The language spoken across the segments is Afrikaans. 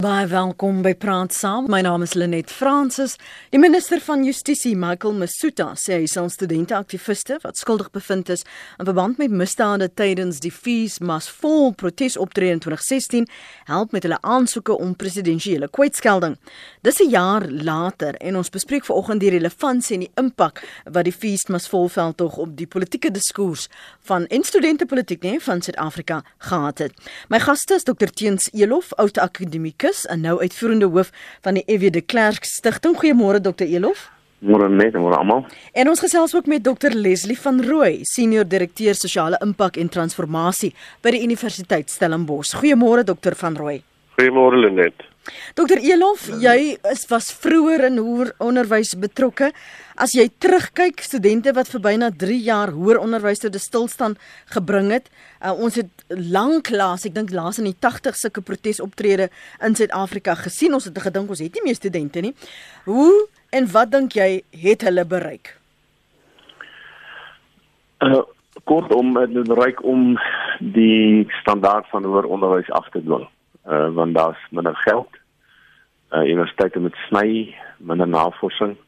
Baie welkom by Praat Saam. My naam is Lenet Fransis. Die minister van Justisie, Michael Masuta, sê hy sal studente aktiviste wat skuldig bevind is in verband met misdade tydens die Fees Fall protesoptrede in 2016 help met hulle aansoeke om presidensiële kwytskelding. Dis 'n jaar later en ons bespreek vanoggend die relevantie en die impak wat die Fees Fall veldtog op die politieke diskurs van en studentepolitiek nee van Suid-Afrika gehad het. My gaste is Dr Teens Elof, oud akademikus Markus, en nou uitvoerende hoof van die EW de Klerk Stichting. Goeiemôre Dr. Elof. Môre net, môre almal. En ons gesels ook met Dr. Leslie van Rooi, senior direkteur sosiale impak en transformasie by die Universiteit Stellenbosch. Goeiemôre Dr. van Rooi. Goeiemôre Lenet. Dokter Elof, jy is was vroeër in hoër onderwys betrokke. As jy terugkyk, studente wat vir byna 3 jaar hoër onderwys tot stilstand gebring het. Uh, ons het lank laas, ek dink laas in die 80 sulke protesoptrede in Suid-Afrika gesien. Ons het gedink ons het nie meer studente nie. Hoe en wat dink jy het hulle bereik? Uh, kortom, dit bereik om die standaard van hoër onderwys af te dwing uh, want daar's minder geld. Uh universiteite met sny, minder navorsing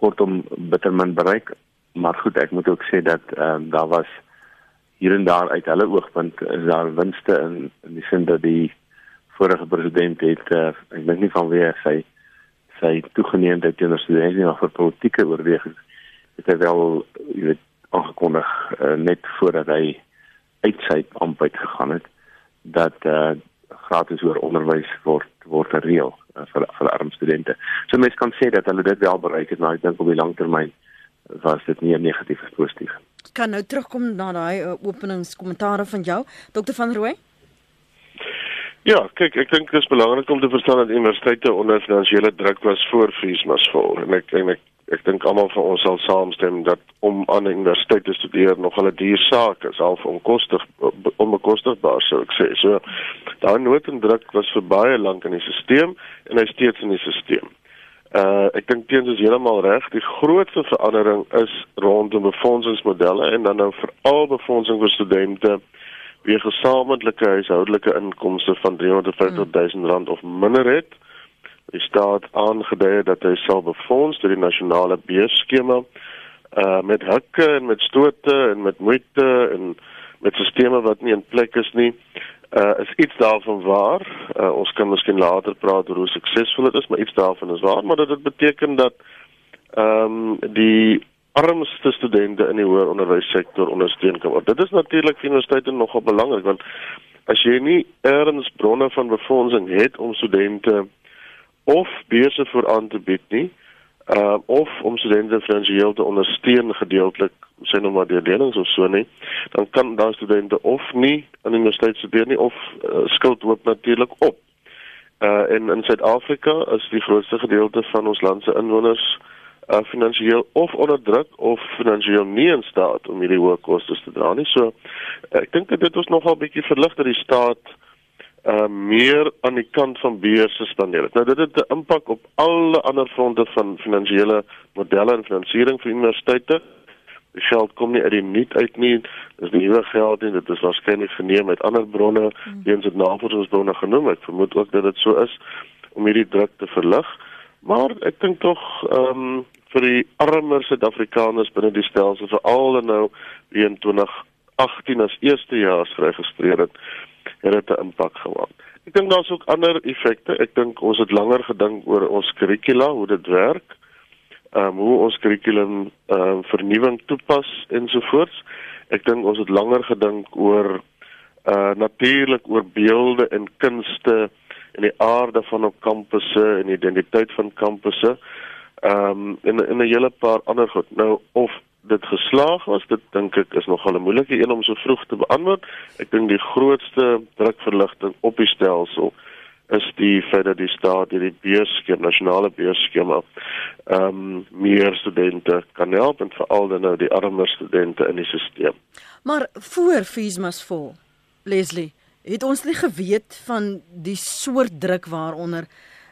kortom bitter min bereik. Maar goed, ek moet ook sê dat ehm uh, daar was hier en daar uit hulle oogpunt is daar winste in in die sin dat die vorige president het uh, ek dink nie van wie sy sy toegeneem dat teenoor studente nog vir politieke oorwegings het hy wel jy weet aangekondig uh, net voordat hy uit sy amp uitgegaan het dat uh, gratis oor onderwys word word gereël uh, vir vir arm studente. So mense kan sê dat hulle dit wel bereik het, maar ek dink op die langtermyn was dit nie 'n negatiewe positief. Kan nou terugkom na daai uh, openingskommentare van jou, Dr van Rooi? Ja, kyk, ek dink dit is belangrik om te verstaan dat universiteite onder finansiële druk was voor fees mas vol en ek en ek ek dink almal van ons sal saamstem dat om aan 'n universiteit te studeer nog 'n duur saak is, half onkostig onbekostigbaar sou ek sê. So daai nood en druk was vir baie lank in die stelsel en hy steeds in die stelsel. Uh ek dink teens is heeltemal reg. Die grootste verandering is rondom befondsingsmodelle en dan nou veral befondsing vir studente wie gesamentlike huishoudelike inkomste van 350 000 rand of minder het. Uh die staat aangedui dat hy sal befonds deur die nasionale beursskema uh met hakke en met stote en met moeite en met stelsels wat nie in plek is nie uh is iets daarvan waar. Uh, ons kan miskien later praat oor hoe suksesvol dit is maar iets daarvan is waar. Maar dit beteken dat ehm um, die armste studente in die hoër onderwyssektor ondersteun kan word. Dit is natuurlik vir universiteite nogal belangrik want as jy nie erns bronne van befondsing het om studente of beurse vir aan te bied nie uh of om studente finansiëel te ondersteun gedeeltelik sê nou maar deur lenings of so nie dan kan daai studente of nie aan die universiteit studeer nie of uh, skuld loop natuurlik op. Uh en in Suid-Afrika is die grootste gedeelte van ons land se inwoners uh finansiëel of onder druk of finansiëel nie in staat om hierdie hoë kostes te dra nie. So uh, ek dink dit is nogal bietjie verlig dat die staat uh meer aan die kant van beurse spandeer. Nou dit het 'n impak op alle ander fronte van finansiële modelle en finansiering vir universiteite. Die geld kom nie uit die niet uit nie. Dis nie nuwe geld nie. Dit is waarskynlik geneem uit ander bronne, hmm. eens het navorsingsbronne genoem. Ek vermoed ook dat dit so is om hierdie druk te verlig. Maar ek dink tog ehm um, vir die armer Suid-Afrikaners binne die stelsel veral nou wie in 2018 as eerstejaars geregistreer het het dit 'n impak gehad. Ek dink daar's ook ander effekte. Ek dink ons het langer gedink oor ons kurrikula, hoe dit werk. Ehm um, hoe ons kurrikulum ehm um, vernuwing toepas ensovoorts. Ek dink ons het langer gedink oor uh natuurlik oor beelde en kunste en die aarde van op kampusse en die identiteit van kampusse. Ehm um, en en 'n hele paar ander goed. Nou of dit geslaag was, dit dink ek is nogal 'n moeilike een om so vroeg te beantwoord. Ek dink die grootste drukverligting op die stelsel is die feit dat die staat hierdie beursskema, nasionale beursskema, ehm um, meer studente kan help en veral dan nou die armer studente in die stelsel. Maar voor fees must fall. Leslie, het ons nie geweet van die soort druk waaronder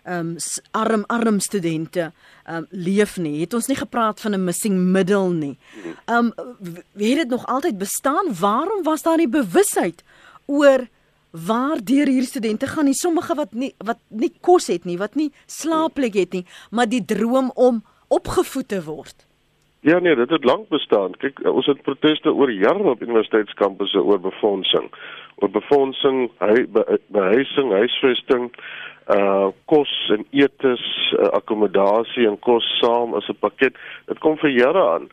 um arm arm studente um leef nie. Het ons nie gepraat van 'n missing middle nie. Um het dit nog altyd bestaan? Waarom was daar nie bewusheid oor waar deur hierdie studente gaan nie sommige wat nie wat nie kos het nie, wat nie slaapplek het nie, maar die droom om opgevoed te word. Ja nee, dit het lank bestaan. Kyk, ons het proteste oor jare op universiteitskampusse oor befondsing. Oor befondsing, hy behuising, huisvesting, uh kos en etes, uh, akkommodasie en kos saam as 'n pakket. Dit kom vir jare aan.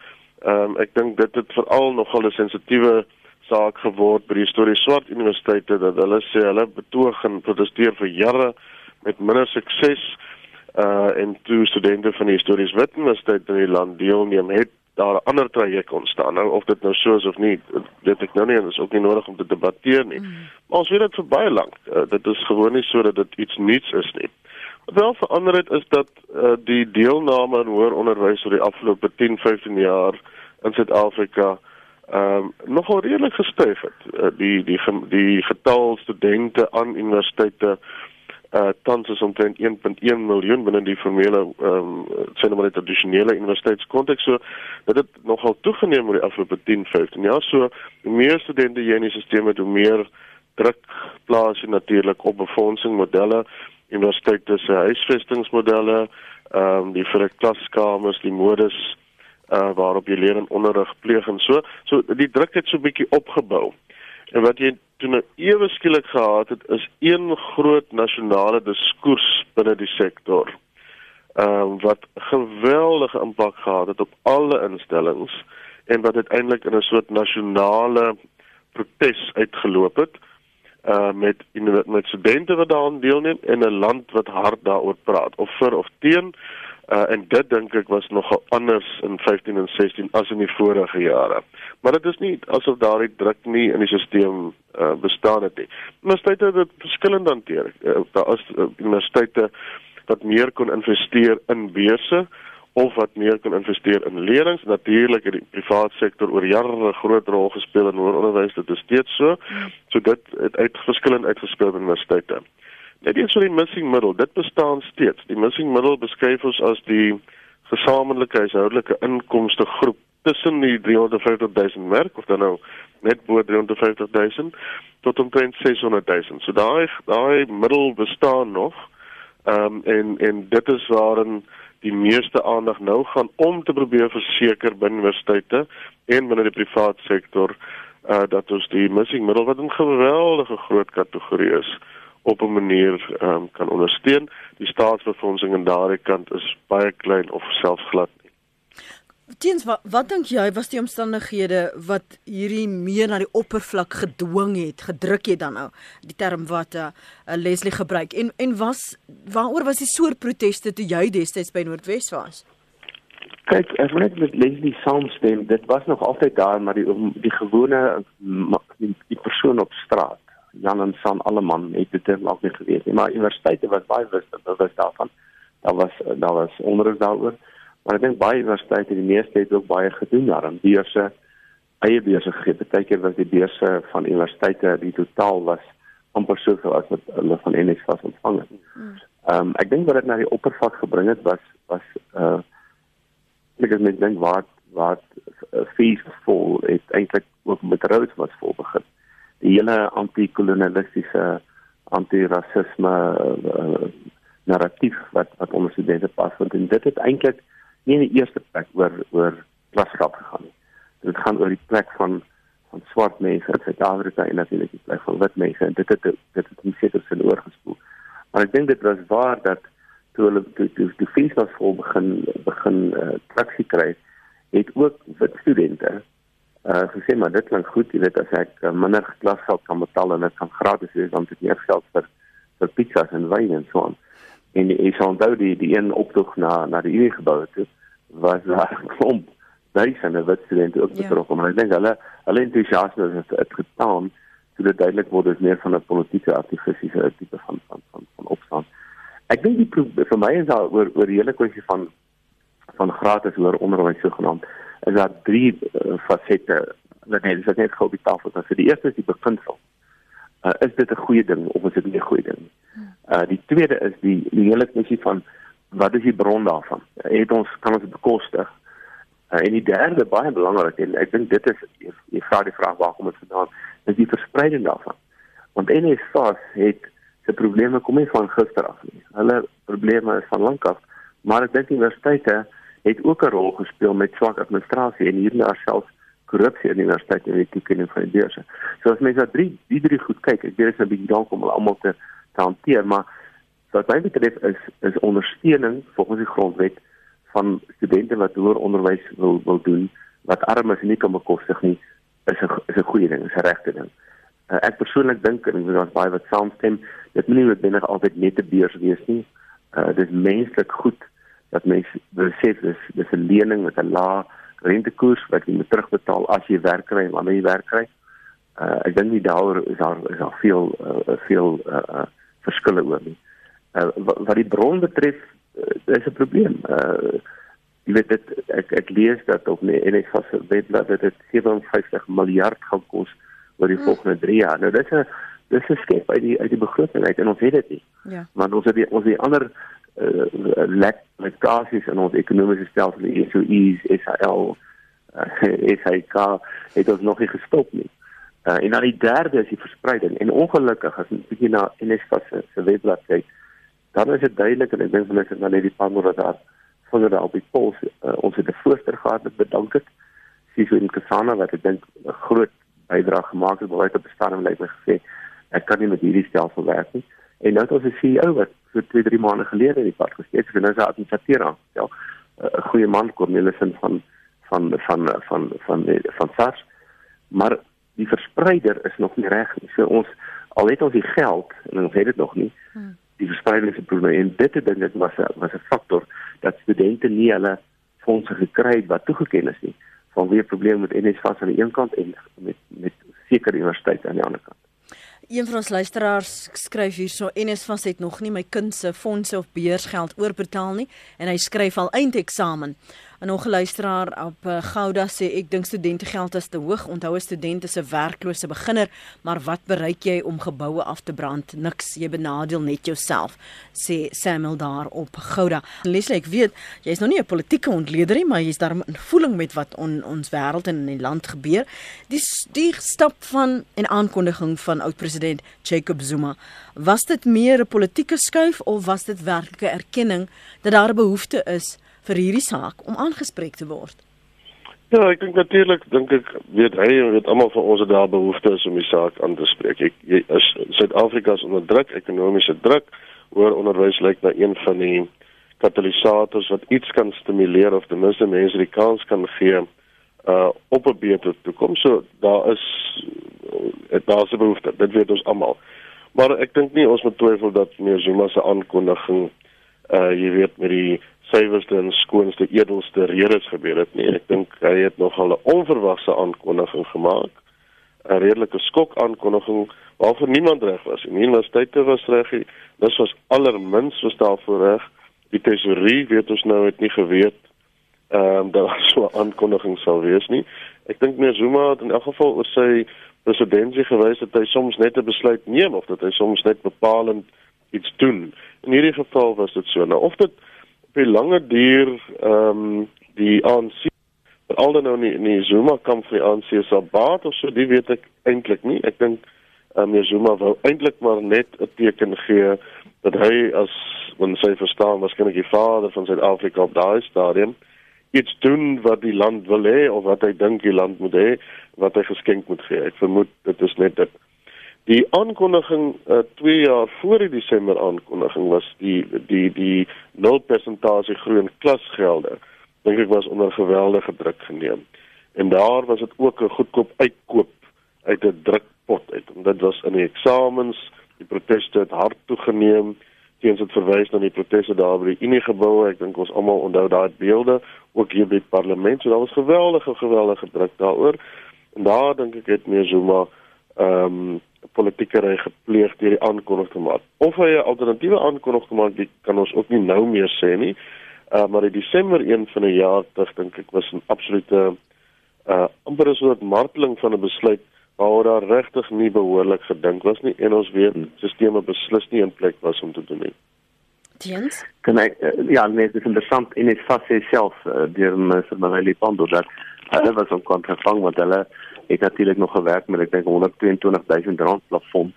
Ehm um, ek dink dit het veral nogal 'n sensitiewe saak geword by die storie swart universiteite dat hulle sê hulle betoog en protesteer vir jare met minder sukses uh en toe studente van die histories wit universiteit in die land deelneem het daar 'n ander traject ontstaan. Nou of dit nou so is of nie dit ek nou nie en is ook nie nodig om te debatteer nie. Mm. maar ons weet dit vir baie lank. Uh, dit is gewoon nie so dat dit iets nuuts is nie. Wat wel verander het is dat uh, die deelname aan hoër onderwys oor die afgelope 10 15 jaar in Suid-Afrika ehm um, nogal redelik gestyg het. Uh, die die die getal studente aan universiteite uh tans is omtrent 1.1 miljoen binne die formele ehm um, nou maar die tradisionele universiteitskonteks so dit het nogal toegeneem oor die afgelope 10 15 jaar. So hoe meer studente jy in die stelsel het hoe meer druk plaas jy natuurlik op befondsing modelle universiteite se huisvestingsmodelle ehm um, die vir klaskamers die modus uh waarop jy leer en onderrig pleeg en so. So die druk het so 'n bietjie opgebou. En wat jy toe nou ewe skielik gehad het is een groot nasionale diskurs binne die sektor. Ehm um, wat geweldige impak gehad het op alle instellings en wat uiteindelik in 'n soort nasionale protes uitgeloop het uh met met studente wat daaraan deelneem en 'n land wat hard daaroor praat of vir of teen Uh, en dit dink ek was nogal anders in 15 en 16 as in die vorige jare. Maar dit is nie asof daardie druk nie in die stelsel uh, bestaan het nie. Universiteite het dit verskillend hanteer. Uh, daar is uh, universiteite wat meer kon investeer in beurse of wat meer kon investeer in leerlings. Natuurlik het die private sektor oor jare 'n groot rol gespeel in hoër onderwys. Dit is steeds so. So dit het uit verskillend uitgespeel by universiteite. Net eens vir die missing middle, dit bestaan steeds. Die missing middle beskryf ons as die gesamentlike huishoudelike inkomste groep tussen die 350 000 merk of dan nou net bo 350 000 tot omtrent 600 000. So daai daai middel bestaan nog. Ehm um, en en dit is waarin die meeste aandag nou gaan om te probeer verseker binne universiteite en binne die private sektor uh dat ons die missing middle wat 'n geweldige groot kategorie is op 'n manier um, kan ondersteun. Die staatsbefondsing aan daardie kant is baie klein of selfs glad nie. Tiens, wat, wat dink jy was die omstandighede wat hierdie meer na die oppervlak gedwing het, gedruk het dan nou, die term wat uh, uh, Leslie gebruik. En en was waaroor was die soort proteste toe jy destyds by Noordwes was? Kyk, ek moet net met Leslie saamstem. Dit was nog altyd daar, maar die die gewone die, die persoon op straat Jan en San Alleman het dit dalk nie geweet nie, maar universiteite was baie bewus bewus daarvan. Daar was daar was onderrig daaroor. Maar ek dink baie universiteite, die meeste het ook baie gedoen daarin. Beurse eie beurse gegee. Partykeer was die beurse van universiteite die totaal was amper soveel as wat hulle van NS was ontvang het. Hmm. Ehm um, ek dink wat dit na die oppervlak gebring het was was uh ek dink dink wat wat uh, fees vol het eintlik ook met routes was vol begin die hele anti-kolonialistiese anti-rasisme uh, narratief wat wat onder studente pas want dit het eintlik nie in die eerste plek oor oor klasgrap gegaan nie. Dit gaan oor die plek van van swart mense in Suid-Afrika en natuurlik die plek van wit mense en dit het dit het nie seker sin oorgespoel. Maar ek dink dit was waar dat toe hulle toe die, die feestas vol begin begin uh, traksie kry het ook wit studente uh gesê maar dit klink goed, jy weet as ek uh, minder klasgeld kan betaal en dit kan gratis wees dan het ek meer geld vir vir pizzas en wyn en so aan. En ek sal onthou die die een optog na na die hierdie gebou toe was daar klomp duisende wit studente ook ja. betrokke, maar ek dink hulle hulle entoesiasme het het getaan toe dit duidelik word is meer van 'n politieke aktivistiese tipe van van van van opstand. Ek dink die vir my is daar oor oor die hele kwessie van van gratis hoër onderwys sogenaamd is daar drie uh, fasette wat net is net gou op die tafel dan vir die eerste is die beginsel. Uh, is dit 'n goeie ding of is dit nie 'n goeie ding? Uh die tweede is die die hele kwessie van wat is die bron daarvan? Uh, het ons kan ons bekostig? Uh, en die derde baie belangrik en ek dink dit is jy vra die vraag waar kom dit vandaan? Is die verspreiding daarvan. Want NSFAS het se probleme kom nie van gister af nie. Hulle probleme is van lank af, maar ek dink universiteite het ook 'n rol gespeel met swak administrasie en hier daar self korrupsie in die universiteit en die toekenning van die beurse. So as mense na drie die drie goed kyk, ek weet dit is 'n bietjie dalk om almal te te hanteer, maar wat my betref is is ondersteuning volgens die grondwet van studente wat hoër onderwys wil wil doen wat arm is en nie kan bekostig nie, is 'n is 'n goeie ding, is 'n regte ding. Uh, ek persoonlik dink en daar's baie wat saamstem, dit moet nie noodwendig altyd net 'n beurs wees nie. Uh dit is menslik goed dat mense besef dis dis 'n lening met 'n lae rentekoers wat jy moet terugbetaal as jy werk kry en wanneer jy werk kry. Uh ek dink nie daaroor is daar is daar veel uh, veel uh, uh verskille oor nie. Uh wat, wat die bron betref, uh, is 'n probleem. Uh jy weet dit ek ek lees dat op die NSFAS se webblad dat dit 57 miljard gaan kos oor die mm. volgende 3 jaar. Nou dis 'n dis 'n skep uit die uit die begroting uit en ons weet dit nie. Ja. Maar ons het die, ons die ander uh, lek lekkasies in ons ekonomiese stelsel die SOEs, SAL, uh, SAK het ons nog nie gestop nie. Uh, en dan die derde is die verspreiding en ongelukkig as jy bietjie na NSFAS se, se webblad kyk, dan is dit duidelik en ek dink hulle het dan net die panora daar van daar op die pols uh, ons het 'n voorsteur gehad met bedank het. Sies in Kasana wat ek dink 'n groot bydrae gemaak het by die bestaan en het gesê ek kan nie met hierdie stelsel werk nie. En nou het ons 'n CEO wat so 2, 3 maande gelede in die pad gesteek het en nou is hy administrateur aan. Ja, 'n goeie man Cornelissen van van van van van van, van SARS. Maar die verspreider is nog nie reg nie. So ons al het ons die geld en ons het dit nog nie. Hmm. Die verspreiding is 'n probleem en dit het dink ek was 'n was 'n faktor dat studente nie hulle fondse gekry het wat toegeken is nie. Vanweer probleme met NSFAS aan die een kant en met met sekere universiteite aan die ander kant. Een van ons luisteraars skryf hierso NSFAS het nog nie my kind se fondse of beursgeld oorbetaal nie en hy skryf al eindeksamen. 'n nog luisteraar op uh, Gouda sê ek dink studente geld is te hoog. Onthou 'n student is 'n werklose beginner, maar wat bereik jy om geboue af te brand? Niks, jy benadeel net jouself, sê Samuel daar op Gouda. Leslie, ek weet jy is nog nie 'n politieke ontleder nie, maar jy's daar in voeling met wat on, ons wêreld en in die land gebeur. Die die stap van 'n aankondiging van oud-president Jacob Zuma, was dit meer 'n politieke skuif of was dit werklike erkenning dat daar 'n behoefte is vir hierdie saak om aangespreek te word? Ja, ek dink natuurlik dink ek weet hy weet almal van ons het daar behoefte is om die saak aan te spreek. Ek is Suid-Afrika se onder druk, ekonomiese druk, oor onderwys lyk na een van die katalisators wat iets kan stimuleer of ten minste mense die kans kan gee uh op 'n beter toekoms. So daar is daar is 'n behoefte. Dit weet ons almal. Maar ek dink nie ons moet twyfel dat meneer Zuma se aankondiging uh jy weet met die suiwerste en skoonste edelste redes gebeur het nie. Ek dink hy het nogal 'n onverwagse aankondiging gemaak. 'n Redelike skok aankondiging waarvoor niemand reg was. Die universiteite was reg. Dis was allermins was daarvoor reg. Die tesourier weet ons nou het nie geweet ehm um, dat so 'n aankondiging sou wees nie. Ek dink meer Zuma het in elk geval oor sy presidentsie gewys dat hy soms net 'n besluit neem of dat hy soms net bepalend iets doen. In hierdie geval was dit so. Nou of dit op die lange duur ehm um, die ANC al dan nou nie nie Zuma kamp vir die ANC sal baat of so, dit weet ek eintlik nie. Ek dink ehm um, Zuma wou eintlik maar net 'n teken gee dat hy as wanneer sy verstaan waarskynlik die vader van Suid-Afrika op daai stadium iets doen wat die land wil hê of wat hy dink die land moet hê, wat hy geskenk moet gee. Ek vermoed dit is net dit. Die aankondiging 2 uh, jaar voor die Desember aankondiging was die die die 0% groei in klasgelde. Dink ek was onder geweldige druk geneem. En daar was dit ook 'n goedkoop uitkoop uit 'n drukpot uit. En dit was in die eksamens, die proteste het hard toegeneem. Teens het verwys na die proteste daar by die Unie gebou. Ek dink ons almal onthou daai beelde ook hier by die parlement. So daar was geweldige geweldige druk daaroor. En daar dink ek het meer maar ehm um, politieke ry gepleeg deur die aankondiging te maak. Of hy 'n alternatiewe aankondiging te maak, dit kan ons ook nie nou meer sê nie. Uh maar in Desember 1 van 'n jaar terug dink ek was 'n absolute uh amper 'n soort marteling van 'n besluit waar daar regtig nie behoorlik gedink was nie en ons weet sisteme beslis nie in plek was om te doen nie. Tiens? Kan ek uh, ja, nee, dit is interessant en dit vas self uh, deur Mr. Manali Pando dat hulle was op kontrak vang met hulle het natuurlik nog gewerk met ek dink 122000 rand plafon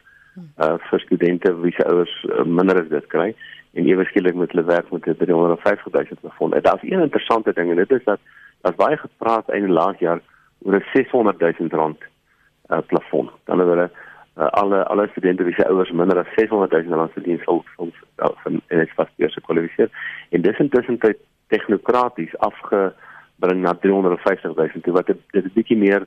uh vir studente wie se ouers uh, minder as dit kry en ewe skielik met hulle werk met 'n 350 000 plafon. Dit is 'n interessante ding en dit is dat daar's baie gepraat in die laaste jaar oor 'n 600 000 rand uh plafon. Dan hulle uh, alle alle studente wie se ouers minder as 600 000 rand verdien sal sal van en dit vas eers gekwalifiseer. En dis intussen tyd technokraties afgebring na 350 000 toe wat dit 'n bietjie meer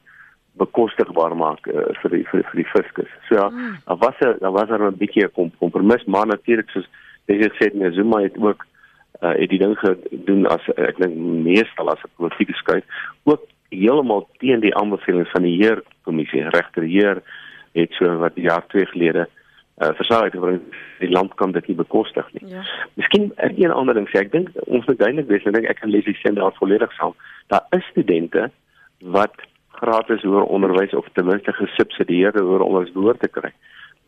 bekostigbaar maak uh, vir die vir, vir die fiskus. So ja, mm. daar was 'n daar was 'n bietjie 'n kompromis, maar natuurlik soos jy gesê het, nee, Zuma het ook uh, het die ding gedoen as ek dink meestal as 'n politieke skuif, ook heeltemal teen die aanbevelings van die heer kommissie regter heer het so wat jaar twee gelede uh, versaak het die land kan dit nie bekostig nie. Ja. Miskien een ander ding sê ek dink ons moet duidelik wees en ek dink ek kan Leslie sê daar volledig saam. Daar is studente wat gratis hoër onderwys of ten minste gesubsidieerde hoër onderwys behoort te kry.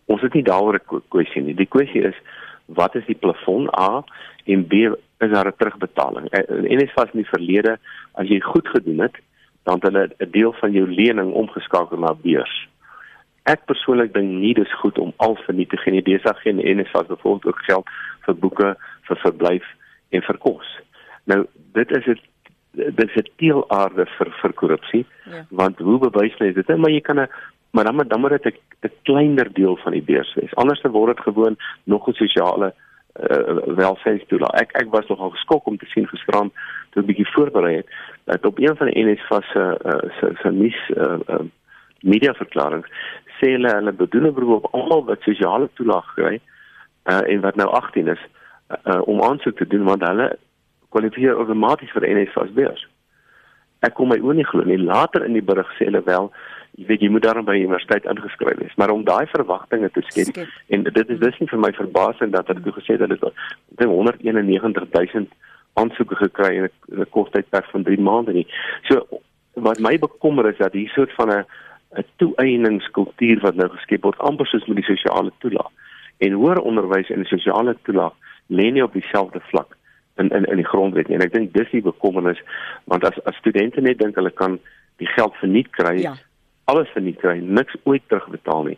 Ons het nie daaroor 'n kwessie nie. Die kwessie is wat is die plafon A en B is daar 'n terugbetaling. En is vas in die verlede as jy goed gedoen het, dan het hulle 'n deel van jou lening omgeskakel na beurs. Ek persoonlik dink nie dis goed om al verniet te gee nie. Dis ag geen en is vas byvoorbeeld ook geld vir boeke, vir verblyf en vir kos. Nou dit is 'n dit is 'n teelaarde vir vir korrupsie ja. want hoe bewys jy dit maar jy kan 'n maar dan dan moet dit 'n kleiner deel van die beurs wees anders dan word dit gewoon nog 'n sosiale uh, welstandstoelaag ek ek was nogal geskok om te sien gisterand toe 'n bietjie voorberei het dat op een van die NSFAS se uh, se se nuus uh, uh, media verklaring sê hulle hulle bedoel 'n beroep op almal wat sosiale toelaag kry uh, en wat nou 18 is uh, uh, om aansoek te doen want hulle kwalifiseer outomaties vir NSFAS beurs. Ek kom my oë nie glo nie. Later in die berig sê hulle wel, jy weet jy moet daarom by universiteit ingeskryf wees, maar om daai verwagtinge te skep en dit is dis nie vir my verbasing dat hulle gesê het hulle het 191000 aansoeke gekry in 'n kort tydperk van 3 maande nie. So wat my bekommer is dat hier soort van 'n 'n toeëningskultuur wat nou geskep word amper soos met die sosiale toelaag. En hoër onderwys en sosiale toelaag lê nie op dieselfde vlak in in in die grondwet nie. En ek dink dis die bekommernis want as as studente net dink hulle kan die geld verniet kry, ja. alles verniet kry, niks ooit terugbetaal nie,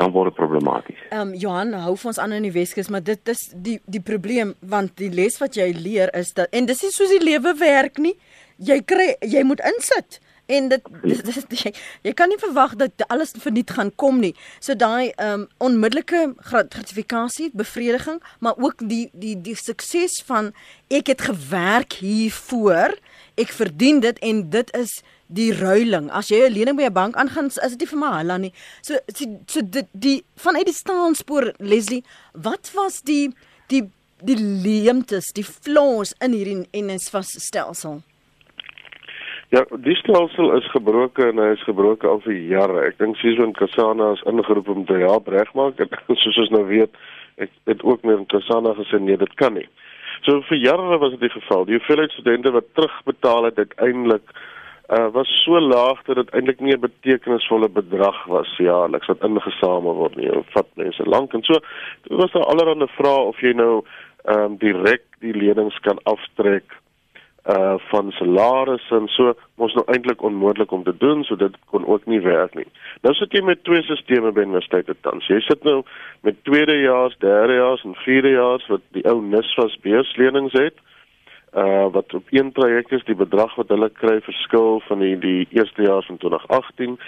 dan word dit problematies. Ehm um, Johan, hou vir ons aan in die Weskus, maar dit is die die probleem want die les wat jy leer is dat en dis nie soos die lewe werk nie. Jy kry jy moet insit. En dit, dit, dit jy, jy kan nie verwag dat alles verniet gaan kom nie. So daai um onmiddellike gratifikasie, bevrediging, maar ook die die die sukses van ek het gewerk hiervoor, ek verdien dit en dit is die ruiling. As jy 'n lening by 'n bank aangaan, is dit nie vir my hala nie. So so, so dit die vanuit die staanspoor Leslie, wat was die die die leemtes, die flaws in hierdie NSFAS stelsel? Ja, die stelsel is gebroken en hy is gebroken al vir jare. Ek dink Sizwe Kasana is ingeroep om te help regmaak en soos ons nou weet, ek het ook met Kasana gesê nee, dit kan nie. So vir jare was dit die geval. Die hoeveelheid studente wat terugbetaal het uiteindelik uh was so laag dat dit eintlik nie 'n betekenisvolle bedrag was jaarliks wat ingesamel word nie. Dit vat mense lank en so. Was daar allerlei vrae of jy nou ehm um, direk die lenings kan aftrek uh van salarisse en so mos nou eintlik onmoontlik om te doen so dit kon ook nie werk nie. Nou sit jy met twee sisteme by universiteite tans. Jy sit nou met tweedejaars, derdejaars en vierdejaars wat die ou NSFAS beurslenings het. Uh wat op een traject is die bedrag wat hulle kry verskil van die die eerste jaar van 2018.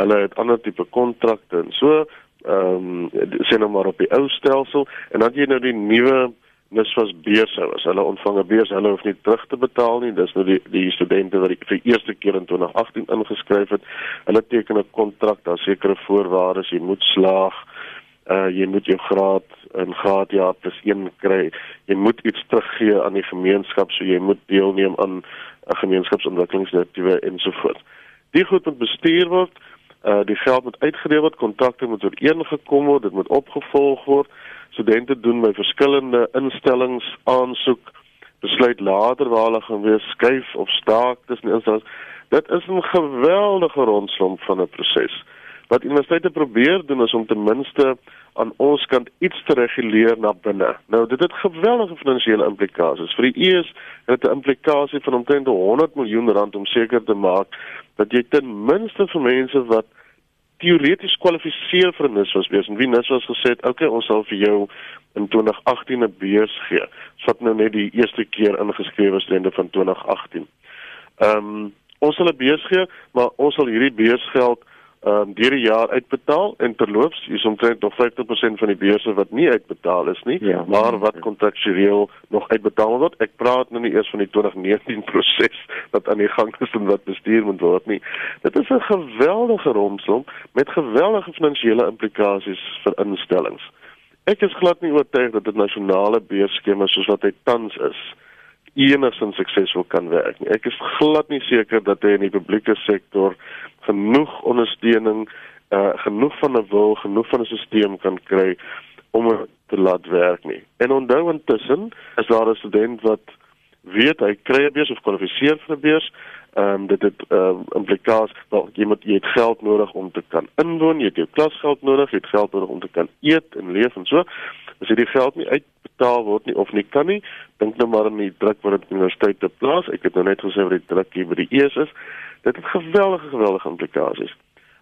Hulle het ander tipe kontrakte en so ehm um, sien nou maar op die ou stelsel en dan jy nou die nuwe dis was beurse as hulle ontvang 'n beurs hulle hoef nie terug te betaal nie. Dis nou die die studente wat die, vir eerste keer in 2018 ingeskryf het. Hulle teken 'n kontrak daar sekere voorwaardes jy moet slaag uh jy moet jou graad in graad jaar plus 1 kry. Jy moet iets teruggee aan die gemeenskap so jy moet deelneem aan 'n gemeenskapsontwikkelingsinisiatief ensovoorts die goed moet bestuur word uh die geld moet uitgedeel word kontrakte moet ooreengekom word dit moet opgevolg word. Studente doen by verskillende instellings aansoek besluit later waar hulle gaan wees skuif of staak tussen instellings. Dit is 'n geweldige rondslomp van 'n proses wat universiteite probeer doen is om ten minste aan ons kant iets te reguleer na binne nou dit het geweldige finansiële implikasies vir die ES het dit 'n implikasie van omtrent 100 miljoen rand om seker te maak dat jy ten minste vir mense wat teoreties kwalifiseer vir NSFAS beurs en wie NSFAS gesê het, "Oké, okay, ons sal vir jou in 2018 'n beurs gee." Wat nou net die eerste keer ingeskrewe studente van 2018. Ehm um, ons sal 'n beurs gee, maar ons sal hierdie beursgeld ehm um, deur die jaar uitbetaal en terloops is omtrent nog 50% van die beurse wat nie uitbetaal is nie, ja. maar wat kontraktueel nog uitbetaal word. Ek praat nou nie eers van die 2019 proses wat aan die gang is en wat bestuur moet word nie. Dit is 'n geweldige romslomp met geweldige finansiële implikasies vir instellings. Ek is glad nie oortuig dat dit nasionale beursskema soos wat hy tans is enigstens suksesvol kan werk nie. Ek is glad nie seker dat hy in die publieke sektor genoeg ondersteuning, uh genoeg van 'n wil, genoeg van 'n stelsel kan kry om te laat werk nie. En onthou intussen, as daar 'n student wat weet hy kry 'n beurs of kwalifiseer vir 'n beurs, ehm um, dit het ehm um, implikasie wel jy moet jy het geld nodig om te kan inwoon, jy het jou klasgeld nodig, jy het geld nodig om te kan eet en leef en so. As jy die geld nie uitbetaal word nie of nie kan nie, dink nou maar aan die druk wat die universiteit te plaas. Ek het nou net gesê wat die druk hier by die ES is. Dit het geweldige geweldige implikasies.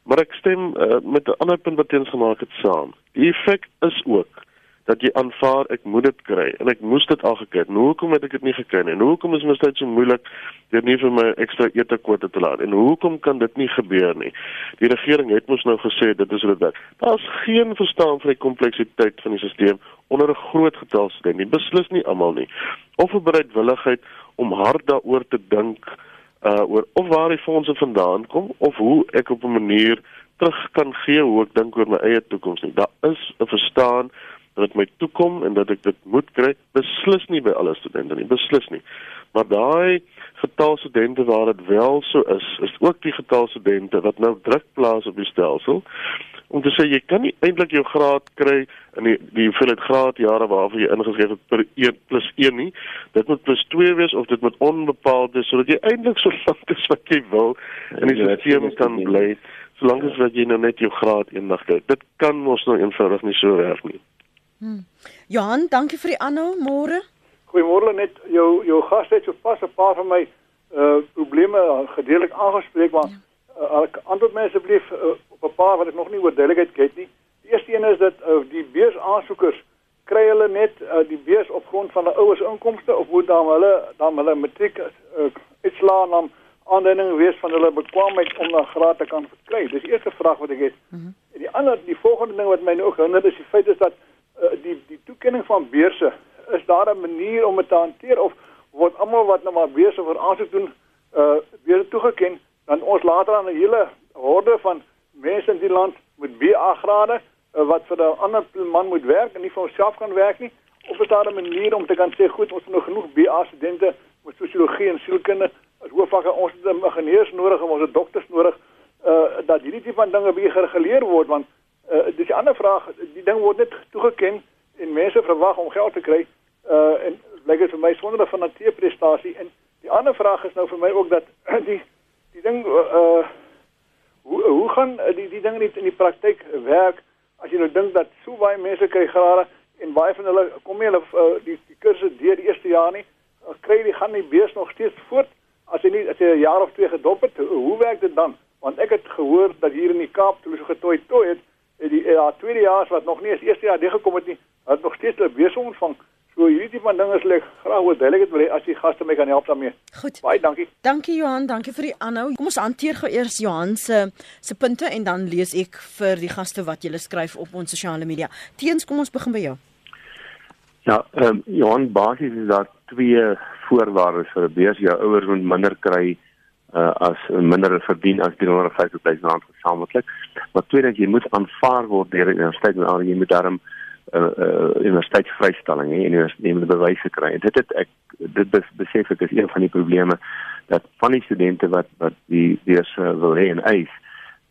Maar ek stem uh, met 'n ander punt wat teens gemaak het saam. Die effek is ook dat jy aanvaar ek moet dit kry en ek moes dit al gekry. Nou hoekom het ek dit nie gekry nie? Nou hoekom is tyd so moeilik deur nie vir my ekstra etekwote te laat? En hoekom kan dit nie gebeur nie? Die regering het mos nou gesê dit is dit werk. Daar's geen verstaan vir die kompleksiteit van die stelsel onder 'n groot getal studente nie. Beslis nie almal nie. Of 'n bereidwilligheid om hard daaroor te dink uh oor of waar die fondse vandaan kom of hoe ek op 'n manier terug kan gee hoe ek dink oor my eie toekoms nie. Daar is 'n verstaan dat dit my toekom en dat ek dit moet kry. Beslis nie by alle studente nie, beslis nie. Maar daai getal studente waar dit wel so is, is ook die getal studente wat nou druk plaas op die stelsel om te sê jy kan nie eintlik jou graad kry in die die hoeveelheid graadjare waarvoor jy ingeskryf het per 1 plus 1 nie. Dit moet plus 2 wees of dit moet onbepaald wees sodat jy eintlik so lank as wat jy wil in die stelsel kan bly solank as wat jy nou net jou graad eendag kry. Dit kan mos nou eenvoudig nie so werk nie. Hmm. Johan, dankie vir die aanhou môre. Goeiemôre net jou jou gas het so pas 'n paar van my uh probleme gedeelik aangespreek maar ja. uh, antwoord my asseblief uh, op 'n paar wat ek nog nie oor duidelikheid het nie. Die eerste een is dat uh, die beursaansoekers kry hulle net uh, die beurs op grond van 'n ouers inkomste of moet dan hulle dan hulle matriek uh, uitslaan om aanduiding wees van hulle bekwaamheid om 'n graad te kan kry. Dis die eerste vraag wat ek het. Mm -hmm. Die ander die volgende ding wat my nou ook hinder is die feit is dat die die toekenning van beurse is daar 'n manier om dit te hanteer of word almal wat nou maar beurse vir aansoek doen uh weer toegeken dan ons later aan 'n hele horde van mense in die land met BA grade uh, wat vir 'n ander man moet werk en nie vir homself kan werk nie? Of is daar 'n manier om te kan sê goed ons het nog genoeg BA studente met sosiologie en sielkunde as hoofvakke ons het ingenieurs nodig en ons het dokters nodig uh dat hierdie tipe van dinge weer gereguleer word want uh dis 'n ander vraag. Die ding word net toegeken en mense verwag om geld te kry uh en lyk dit vir my sonder 'n fanatieke prestasie en die ander vraag is nou vir my ook dat die die ding uh hoe hoe gaan die die dinge nie in die praktyk werk as jy nou dink dat so baie mense kry grade en baie van hulle kom nie hulle uh, die die kursus deur die eerste jaar nie uh, kry die gaan nie bees nog steeds voort as jy nie as jy 'n jaar of twee gedop het? Hoe werk dit dan? Want ek het gehoor dat hier in die Kaap toe so getooi toe het die ja, tweede jaar wat nog nie eens eerste jaar deur gekom het nie het nog steeds 'n bees ontvang So hierdie van dinge is lek graag wil duidelik het as die gaste my kan help daarmee. Goed. Baie dankie. Dankie Johan, dankie vir die aanhou. Kom ons hanteer gou eers Johan se se punte en dan lees ek vir die gaste wat julle skryf op ons sosiale media. Teens kom ons begin by jou. Ja, ehm um, Johan basies is daar twee voorwaardes vir 'n beurs. Jou ouers moet minder kry uh as minder verdien as 350 000 rand gesamentlik. Maar tweedens jy moet aanvaar word deur die universiteit en jy moet daarom 'n uh, uh, universiteitsvrystelling hè en jy moet bewyse kry. En dit het ek dit besef ek is een van die probleme dat van die studente wat wat die dis uh, wil hê en eis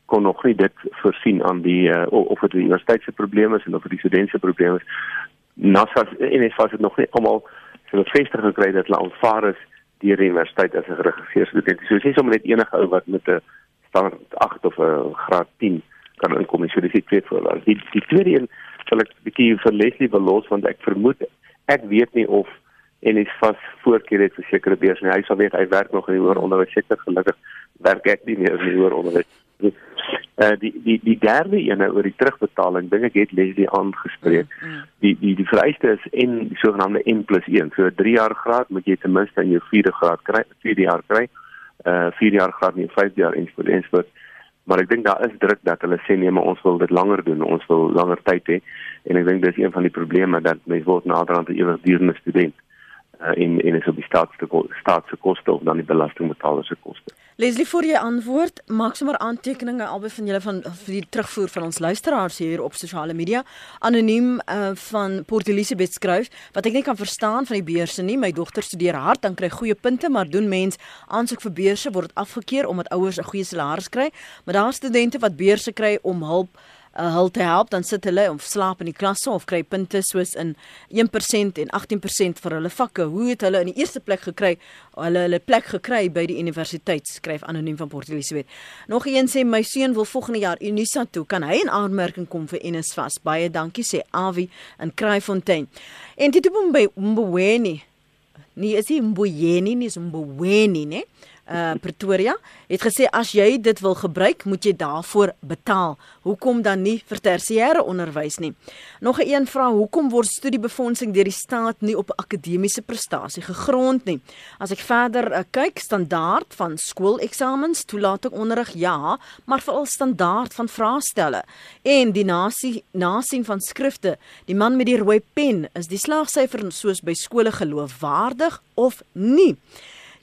kon nog nie dit voorsien aan die uh, of dit die universiteit se probleme is en of dit die studente se probleme is. Nassas en is vas dit nog nie almal so bevestig gekry dat hulle aanvaar is deur die universiteit as 'n geregistreerde student. So dis sommer net enige ou wat met 'n standaard 8 of 'n graad 10 kan inkom. So dis die tweede voorwaarde. Die die tweede een sal ek 'n bietjie vir Leslie belos want ek vermoed ek weet nie of en is vas voorkeur het vir sekere beurs nie. Hy sal weet hy werk nog in die hoër onderwys seker gelukkig werk ek nie meer in die hoër onderwys Uh die die die derde ene oor die terugbetaling dink ek het Leslie aangespreek. Mm, mm. Die die die vereiste is en die sogenaamde N+1. So 3 jaar graad moet jy ten minste in jou 4de graad kry, 4 jaar kry. Uh 4 jaar graad nie 5 jaar ensovoorts ensovoorts. Maar ek dink daar is druk dat hulle sê nee, maar ons wil dit langer doen. Ons wil langer tyd hê. En ek dink dis een van die probleme dat mense word naderhand 'n ewigdurende student uh, en en is op die staatse staatse koste of dan die belastingbetaler se koste. Leslie voor jy antwoord, maak sommer aantekeninge albei van julle van vir die terugvoer van ons luisteraars hier op sosiale media. Anoniem uh, van Port Elizabeth skryf wat ek nie kan verstaan van die beurse nie. My dogter studeer hard, dan kry goeie punte, maar doen mens aansoek vir beurse word afgekeur omdat ouers 'n goeie salaris kry, maar daar studente wat beurse kry om hulp uh, hul te help dan sit hulle of slaap in die klasse of kry punte soos in 1% en 18% vir hulle vakke. Hoe het hulle in die eerste plek gekry? Hulle hulle plek gekry by die universiteit, skryf anoniem van Port Elizabeth. Nog een sê my seun wil volgende jaar Unisa toe. Kan hy in aanmerking kom vir NSFAS? Baie dankie sê Avi in Kraaifontein. En dit is by Mboweni. Nie is hy Mboweni nie, is Mboweni, né? Uh Pretoria het gesê as jy dit wil gebruik, moet jy daarvoor betaal. Hoekom dan nie vir tersiêre onderwys nie? Nog 'n een vraag, hoekom word studiebefondsing deur die staat nie op akademiese prestasie gegrond nie? As ek verder uh, kyk, standaard van skooleksamens, toelating onderrig ja, maar veral standaard van vraestelle en die nasie nasien van skrifte. Die man met die rooi pen, is die slaagsyfer soos by skole geloofwaardig of nie?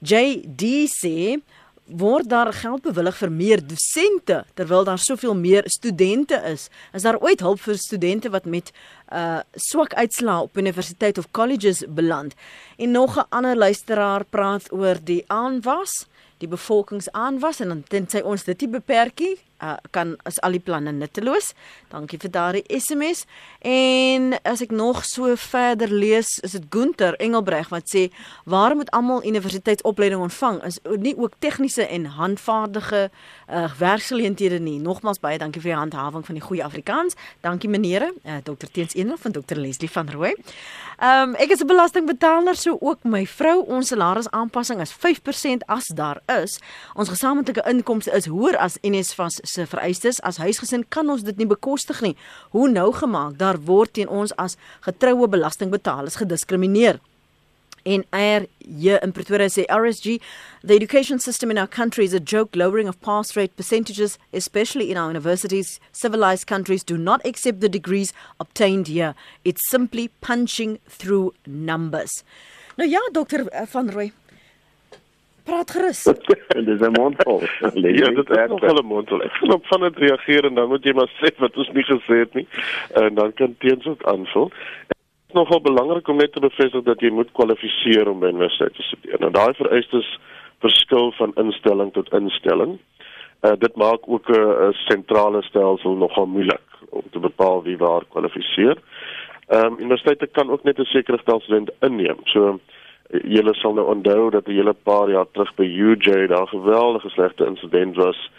JD sê word daar geld bewillig vir meer dosente terwyl daar soveel meer studente is. Is daar ooit hulp vir studente wat met uh swak uitslae op universiteit of colleges beland? En nog 'n ander luisteraar praat oor die aanwas, die bevolkingsaanwas en dan tensy ons dit nie beperkie uh, kan as al die planne nutteloos. Dankie vir daardie SMS. En as ek nog so verder lees, is dit Gunter Engelbreg wat sê, "Waarom moet almal universiteitsopleiding ontvang? Is nie ook tegniese en handvaardige uh, werksgeleenthede nie." Nogmaals baie dankie vir die handhawing van die goeie Afrikaans. Dankie menere, uh, Dr. Teens Eenhof van Dr. Leslie van Rooi. Ehm um, ek is 'n belastingbetaler, so ook my vrou. Ons salaris aanpassing is 5% as daar is. Ons gesamentlike inkomste is hoër as NSFAS se vereistes as huisgesin kan ons dit nie bekostig nie. Hoe nou gemaak? Daar word teen ons as getroue belastingbetalers gediskrimineer. In air hier in Pretoria sê RSG the education system in our country is a joke lowering of pass rate percentages especially in our universities civilized countries do not accept the degrees obtained here it's simply punching through numbers nou ja dokter eh, van Rooi Praat gerus. dis 'n mondvol. ja, dit is nog 'n mondvol. Ek gaan op van dit reageer en dan moet jy maar sê wat ons nie gesê het nie. En dan kan teens ook aanvul. Nogal belangrik om net te bevestig dat jy moet kwalifiseer om by universiteit te studeer. Nou daai vereistes verskil van instelling tot instelling. Uh, dit maak ook 'n sentrale stelsel nogal moeilik om te bepaal wie waar kwalifiseer. Ehm um, universiteite kan ook net 'n sekere getal studente inneem. So julle sal nou onthou dat 'n hele paar jaar terug by UJ daar geweldige slegte insident was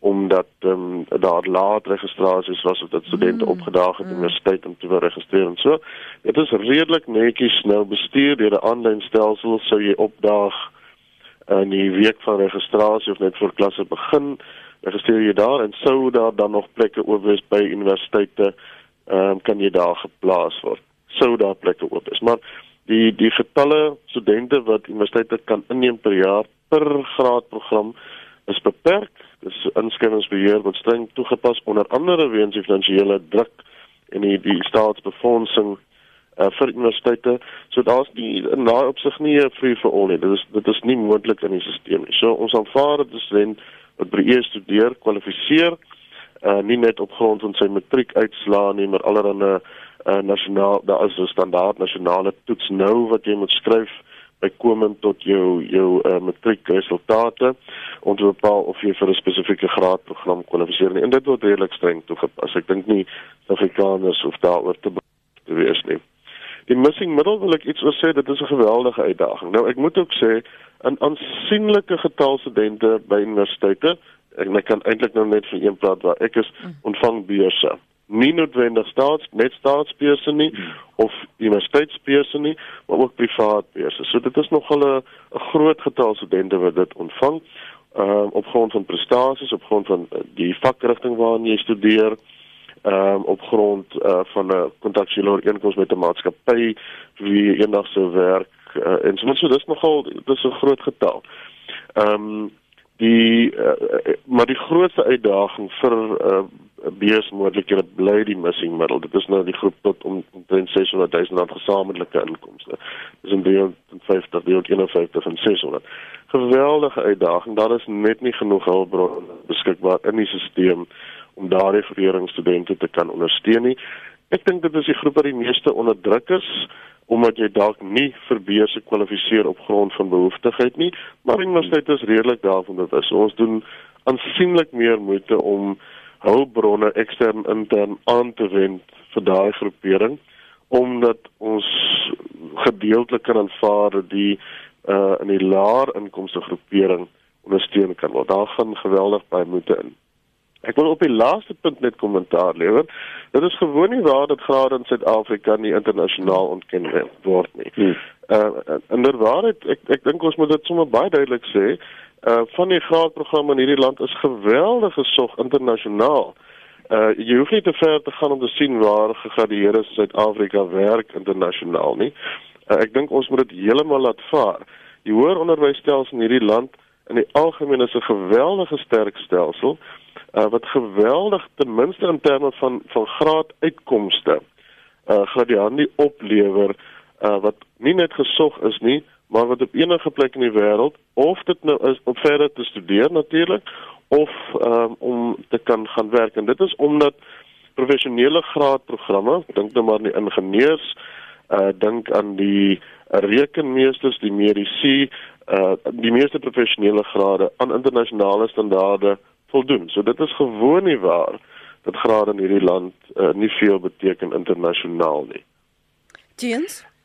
omdat um, daar laat registrasies was of dat studente mm, opgedaag het mm. in die stad om te registreer en so. Dit is redelik netjies nou bestuur deur 'n aanlyn stelsel sou jy opdaag in die week van registrasie of net voor klasse begin registreer jy daar en sou daar dan nog plekke oop wees by universiteite ehm um, kan jy daar geplaas word. Sou daar plekke oop is. Maar die die getalle studente wat universiteite kan inneem per jaar per graadprogram is beperk. Dis inskrywingsbeheer wat streng toegepas onder andere weens die finansiële druk en die die staatsbefondsing uh, vir universiteite. So daar's die na op sig nie free for all nie. Dit is dit is nie moontlik in die stelsel nie. So ons aanvaar dat 'n student wat eers studeer kwalifiseer uh, nie net op grond van sy matriek uitslaa nie, maar allerlei uh, nasionaal daar is 'n standaard nasionale toets nou wat jy moet skryf bykomend tot jou jou uh, matriekresultate om te bepaal of jy vir 'n spesifieke graadprogram kwalifiseer nie. En dit word redelik streng toegepas. Ek dink nie Suid-Afrikaners hoef daaroor te te wees nie. Die missing middle wil ek iets oor sê, dit is 'n geweldige uitdaging. Nou ek moet ook sê 'n aansienlike getal studente by universiteite, ek, ek kan eintlik nou net vir een praat waar ek is, mm. ontvang beurse nie noodwendig staats net staatsbeurse nie of universiteitsbeurse nie, maar ook privaat beurse. So dit is nogal 'n 'n groot getal studente wat dit ontvang. ehm uh, op grond van prestasies, op grond van die vakrigting waarin jy studeer, ehm um, op grond uh, van 'n kontraktuele ooreenkoms met 'n maatskappy wie eendag sou werk uh, en so so dis nogal dis 'n groot getal. Ehm um, die uh, maar die grootste uitdaging vir uh, beesmoordelikhede bly die missing middle. Dit is nou die groep tot om omtrent 600 000 gesamentlike inkomste. Dis in 350 deel 51 en 600. Geweldige uitdaging. Daar is net nie genoeg hulpbronne beskikbaar in die stelsel om daardie verleeringsstudente te kan ondersteun nie. Ek dink dit is die groep wat die meeste onderdruk is omdat jy dalk nie vir beurse kwalifiseer op grond van behoeftigheid nie, maar universiteit is redelik daarvan is. Ons doen aansienlik meer moeite om hulpbronne ekstern intern aan te wend vir daai groepering omdat ons gedeeltelik kan aanvaar dat die uh in die laer inkomste groepering ondersteun kan word. Daar gaan geweldig baie moeite in. Ek wil op die laaste punt net kommentaar lewer. Dit is gewoon nie waar dat grade in Suid-Afrika nie internasionaal ontken word nie. Hmm. Uh inderdaad ek ek dink ons moet dit sommer baie duidelik sê. Uh van die graadprogramme in hierdie land is geweldig gesog internasionaal. Uh jy hoef nie te ver te gaan om te sien waar gegradueerdes in Suid-Afrika werk internasionaal nie. Uh, ek dink ons moet dit heeltemal laat vaar. Die hoër onderwysstelsel in hierdie land in die algemeen is 'n geweldige sterk stelsel uh, wat geweldig ten minste in terme van van graad uitkomste uh hande oplewer uh wat nie net gesog is nie maar wat op enige plek in die wêreld of dit nou is om verder te studeer natuurlik of um, om te kan gaan werk. En dit is omdat professionele graadprogramme dink nou maar aan die ingenieurs uh dink aan die rekenmeesters die medisy uh die meeste professionele grade aan internasionale standaarde voldoen. So dit is gewoon nie waar dat grade in hierdie land uh, nie veel beteken internasionaal nie.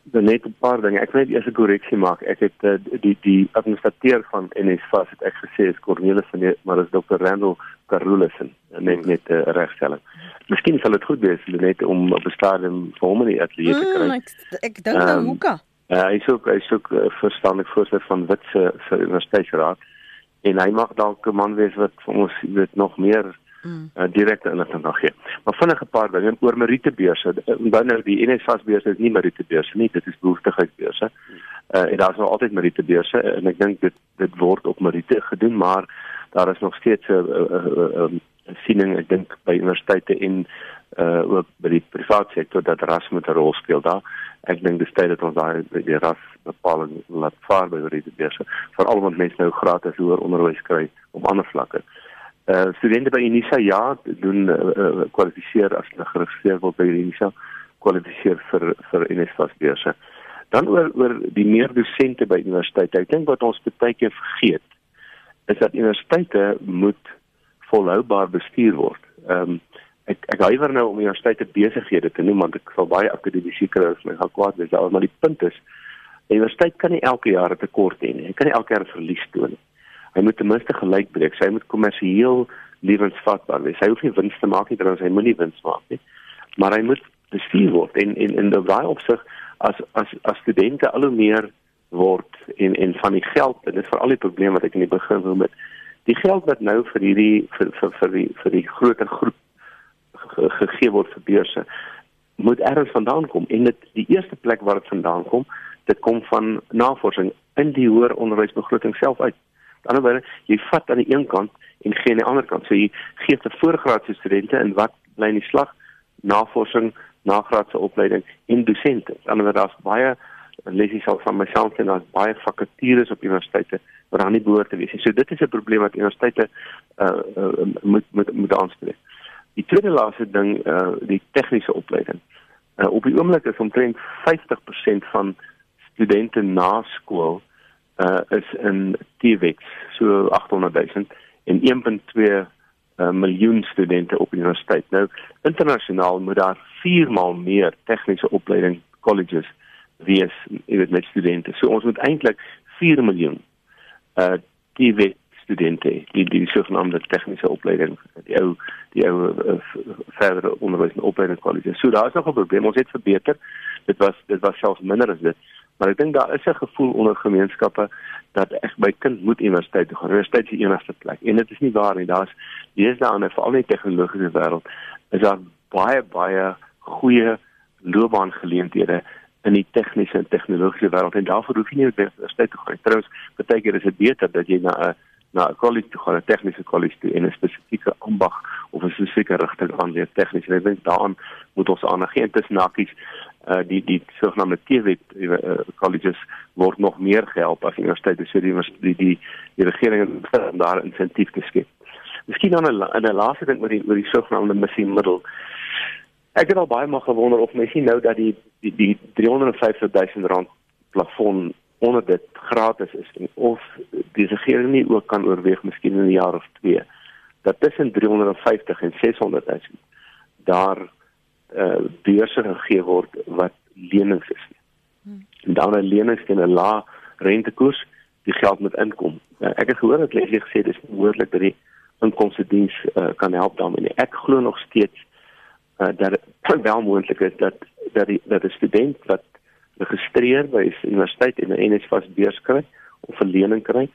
Dan net 'n paar dinge. Ek wil net eers 'n korreksie maak. Ek het uh, die die administrateur van NSFAS het ek gesê is Cornelis van die, maar is Dr. Randall Carolussen net hmm. net 'n uh, regstelling. Miskien sal dit goed wees net om op 'n stadium vir hom in die ateljee te kry. Mm, ek ek dink um, dan hoeka. Uh, hy is ook hy is ook uh, verstandelik voorsitter van Witse se universiteitsraad en hy mag dalk 'n man wees wat vir ons weet nog meer mm. uh, direkte inligting kan gee. Maar vinnig 'n paar dinge oor Meritebeurse. Dan nou die NSFAS beurse is nie Meritebeurse nie, dit is behoeftigheidsbeurse. Uh, en daar is nog altyd Meritebeurse en ek dink dit dit word op Merite gedoen, maar daar is nog steeds 'n uh, uh, uh, uh, siening ek dink by universiteite en uh ook by die private sektor dat ras met 'n rol speel daar. Ek dink dis tyd dat ons daai die ras bepaling laat vaar by die beurse. Veral omdat mense nou gratis hoër onderwys kry op ander vlakke. Uh studente by Unisa ja, doen uh, kwalifiseer as hulle geregistreer word by Unisa kwalifiseer vir vir NSFAS beurse. Dan oor oor die meer dosente by universiteite. Ek dink wat ons baie keer vergeet is dat universiteite moet volhoubaar bestuur word. Ehm um, ek ek huiwer nou om universiteite besighede te noem want ek sal baie akademiese kry as my gaan kwaad wees daar maar die punt is universiteit kan nie elke jaar 'n tekort hê nie. Hy kan nie elke jaar verlies toon nie. Hy moet ten minste gelyk breek. Hy moet kommersieel lewensvatbaar wees. Hy hoef nie wins te maak nie trouens hy moenie wins maak nie. Maar hy moet bestuur word. En en in daai opsig as as as studente al hoe meer word en en van die geld en dit is vir al die probleme wat ek in die begin genoem het die geld wat nou vir hierdie vir vir vir die vir die groter groep gegee word vir beurse moet ergens vandaan kom. En dit die eerste plek waar dit vandaan kom dit kom van navorsing in die hoër onderwysbegroting self uit. Aan die ander wyse jy vat aan die een kant en gee aan die ander kant. So jy gee te voorgraadse studente en wat bly in die slag? Navorsing nagraadse opleiding en dosente aan die ander daar's baie lesies al van myself en daar's baie vakatures op universiteite wat daar nie behoort te wees nie. So dit is 'n probleem wat universiteite uh, uh moet moet moet aanspreek. Die tweede laaste ding uh die tegniese opleiding. Uh op die oomblik is omtrent 50% van studente na skool uh is in TVET, so 800 000 en 1.2 uh, miljoen studente op universiteit. Nou internasionaal moet daar 4 maal meer tegniese opleiding colleges wees weet met studente. So ons moet eintlik 4 miljoen uh TVET studente die die sogenaamde tegniese opleiding die ou die ou uh, verdere onderwys en opleiding kwaliteit. So daar is nog 'n probleem. Ons het verbeter. Dit was dit was selfs minder as dit. Maar ek dink daar is 'n gevoel onder gemeenskappe dat ek my kind moet universiteit toe gaan. Universiteit is die enigste plek. En dit is nie waar nie. Daar's deesdae in veral die tegnologiese wêreld is daar baie baie goeie loopbaangeleenthede in die tegniese en tegnologiese wêreld en daarvoor hoef jy nie universiteit toe gaan. Trouwens, baie keer is dit beter dat jy na 'n na 'n kollege toe gaan, 'n tegniese kollege toe en 'n spesifieke ambag of 'n spesifieke rigting aanleer tegnies. Ek dink daaraan moet ons aandag gee tussen hakkies uh die die sogenaamde TVET uh, colleges word nog meer gehelp as universiteite so die die die, die regering het daar insentief geskep. Miskien dan 'n 'n laaste ding met die oor die sogenaamde missie middel. Ek het al baie maar gewonder of mens nou dat die die die 350 000 rand plafon onder dit gratis is en of die regering nie ook kan oorweeg miskien in 'n jaar of 2 dat tussen 350 en 600 000 daar eh uh, beurse gegee word wat lenings is. En dan 'n lenings teen 'n lae rentekoers, die geld moet inkom. Uh, ek het gehoor dat hulle gesê dis moontlik dat die inkomste diens uh, kan help daarmee. Ek glo nog steeds uh, dat dit wel moontlik is dat dat die dat 'n student wat geregistreer by die universiteit en 'n NSFAS beurs kry of 'n lening kry.